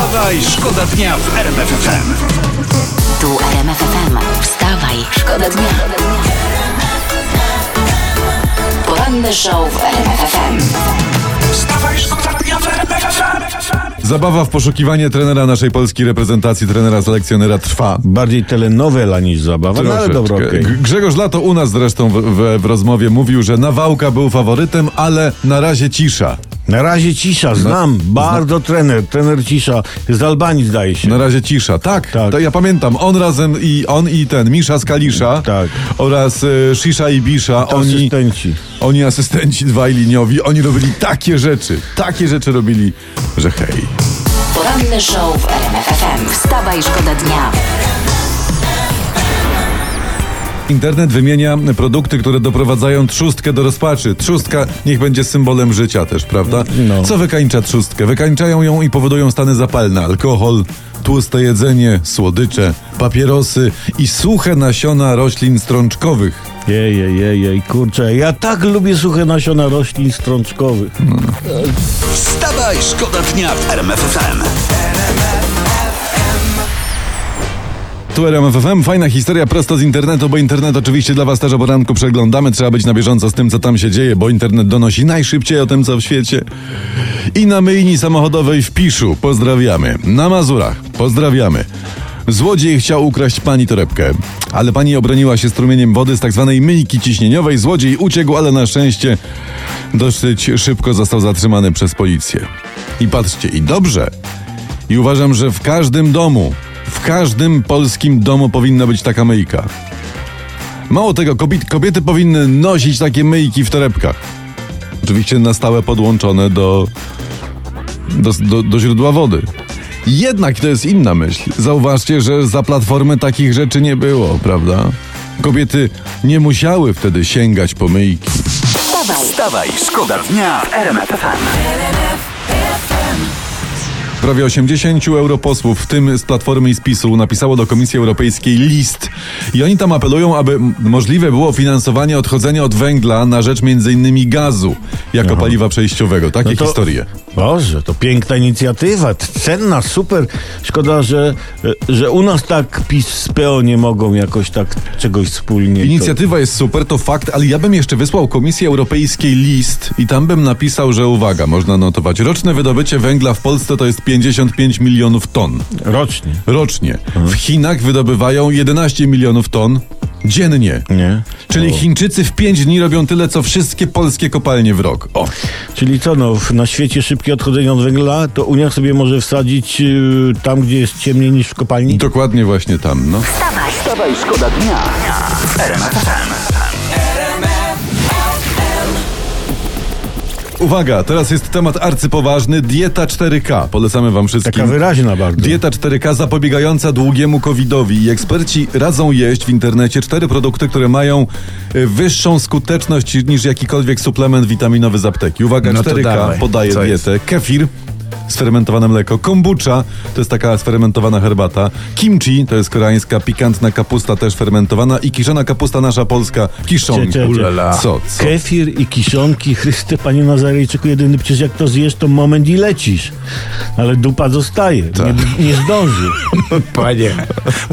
Wstawaj, szkoda dnia w RMF FM. Tu RMF FM. Wstawaj, szkoda dnia. Poranny show w RMF FM. Wstawaj, szkoda dnia w RMF FM. Zabawa w poszukiwanie trenera naszej polskiej reprezentacji, trenera selekcjonera trwa. Bardziej telenowela niż zabawa, no ale dobra. G- Grzegorz Lato u nas zresztą w, w, w rozmowie mówił, że Nawałka był faworytem, ale na razie cisza. Na razie cisza, znam, bardzo trener, trener cisza, z Albanii zdaje się. Na razie cisza. Tak, Tak. To ja pamiętam. On razem i on i ten Misza z Kalisza Tak. oraz e, Shisha i Bisza. To Oni, asystenci. oni asystenci dwaj liniowi, oni robili takie rzeczy, takie rzeczy robili, że hej. Poranny show w RMF FM. Wstawaj, szkoda dnia. Internet wymienia produkty, które doprowadzają trzustkę do rozpaczy. Trzustka niech będzie symbolem życia też, prawda? No. Co wykańcza trzustkę? Wykańczają ją i powodują stany zapalne. Alkohol, tłuste jedzenie, słodycze, papierosy i suche nasiona roślin strączkowych. Jej, jej, jej, jej, kurczę, ja tak lubię suche nasiona roślin strączkowych. Wstawaj, szkoda dnia w RMF FM. Tu fajna historia prosto z internetu, bo internet oczywiście dla was też o poranku przeglądamy. Trzeba być na bieżąco z tym, co tam się dzieje, bo internet donosi najszybciej o tym, co w świecie. I na myjni samochodowej w Piszu pozdrawiamy. Na Mazurach pozdrawiamy. Złodziej chciał ukraść pani torebkę, ale pani obroniła się strumieniem wody z tak zwanej myjki ciśnieniowej. Złodziej uciekł, ale na szczęście dosyć szybko został zatrzymany przez policję. I patrzcie, i dobrze. I uważam, że w każdym domu, w każdym polskim domu powinna być taka myjka. Mało tego, kobiety, kobiety powinny nosić takie myjki w torebkach. Oczywiście na stałe podłączone do, do, do, do źródła wody. Jednak to jest inna myśl. Zauważcie, że za platformy takich rzeczy nie było, prawda? Kobiety nie musiały wtedy sięgać po myjki. Wstawaj, Wstawaj, szkoda dnia w RMF FM. Prawie 80 europosłów, w tym z Platformy i z PiSu, napisało do Komisji Europejskiej list. I oni tam apelują, aby możliwe było finansowanie odchodzenia od węgla na rzecz m.in. gazu jako paliwa przejściowego. Takie No to- historie. Boże, to piękna inicjatywa, cenna, super. Szkoda, że, że u nas tak PiS z PO nie mogą jakoś tak czegoś wspólnie. Inicjatywa jest super, to fakt, ale ja bym jeszcze wysłał Komisji Europejskiej list i tam bym napisał, że uwaga, można notować, roczne wydobycie węgla w Polsce to jest 55 milionów ton. To rocznie, Rocznie. W Chinach wydobywają 11 milionów ton dziennie. nie? Czyli Chińczycy w 5 dni robią tyle, co wszystkie polskie kopalnie w rok. O, Czyli co, no, na świecie szybkie odchodzenie od węgla, to Unia sobie może wsadzić y, tam, gdzie jest ciemniej niż w kopalni? dokładnie właśnie tam, no. wstawaj, Wstawaj, szkoda dnia Uwaga, teraz jest temat arcypoważny. Dieta 4K. Polecamy wam wszystkim. Taka wyraźna bardzo. Dieta 4K zapobiegająca długiemu covidowi i eksperci radzą jeść w internecie cztery produkty, które mają y, wyższą skuteczność niż jakikolwiek suplement witaminowy z apteki. Uwaga, No to 4K dawaj. podaje Co dietę. Kefir, sfermentowane mleko, kombucha, to jest taka sfermentowana herbata, kimchi, to jest koreańska pikantna kapusta też fermentowana i kiszona kapusta nasza polska, kiszonka. Cie, cie, cie. Co, co? Kefir i kiszonki, Chryste, panie Nazarejczyku, jedyny, przecież jak to zjesz, to moment i lecisz. Ale dupa zostaje, nie, nie zdąży. Panie,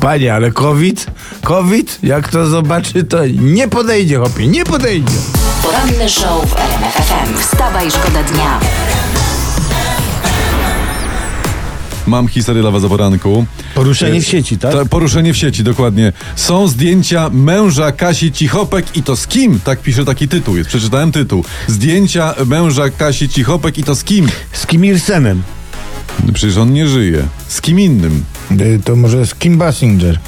panie, ale COVID, COVID, jak to zobaczy, to nie podejdzie, chłopie, nie podejdzie. Poranny show w RMF FM. Wstawaj, szkoda dnia. Mam historię dla was o poranku. Poruszenie w sieci, tak? Ta, poruszenie w sieci, dokładnie. Są zdjęcia męża Kasi Cichopek i to z kim? Tak pisze taki tytuł. Jest, przeczytałem tytuł. Zdjęcia męża Kasi Cichopek i to z kim? Z Kim Ir-senem. Przecież on nie żyje. Z kim innym? Y, To może z Kim Basinger.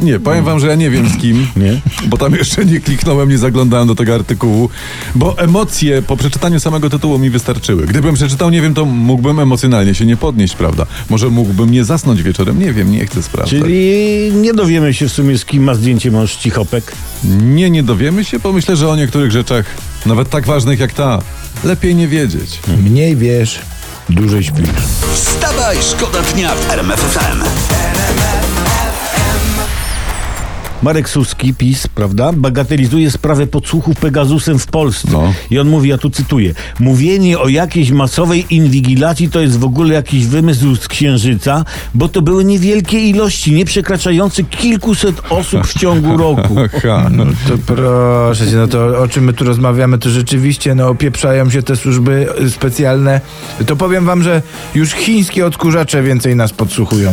Nie, powiem wam, że ja nie wiem z kim, Nie? bo tam jeszcze nie kliknąłem, nie zaglądałem do tego artykułu, bo emocje po przeczytaniu samego tytułu mi wystarczyły. Gdybym przeczytał, nie wiem, to mógłbym emocjonalnie się nie podnieść, prawda? Może mógłbym nie zasnąć wieczorem, nie wiem, nie chcę sprawdzać. Czyli nie dowiemy się w sumie, z kim ma zdjęcie mąż Cichopek. Nie, nie dowiemy się, bo myślę, że o niektórych rzeczach, nawet tak ważnych jak ta, lepiej nie wiedzieć. Mniej wiesz, dłużej śpisz. Wstawaj, szkoda dnia w RMF Marek Suski, PiS, prawda, bagatelizuje sprawę podsłuchów Pegasusem w Polsce. No. I on mówi, ja tu cytuję, mówienie o jakiejś masowej inwigilacji to jest w ogóle jakiś wymysł z Księżyca, bo to były niewielkie ilości, nie przekraczające kilkuset osób w ciągu roku. Aha. No to proszę cię, no to o czym my tu rozmawiamy, to rzeczywiście no opieprzają się te służby specjalne. To powiem wam, że już chińskie odkurzacze więcej nas podsłuchują.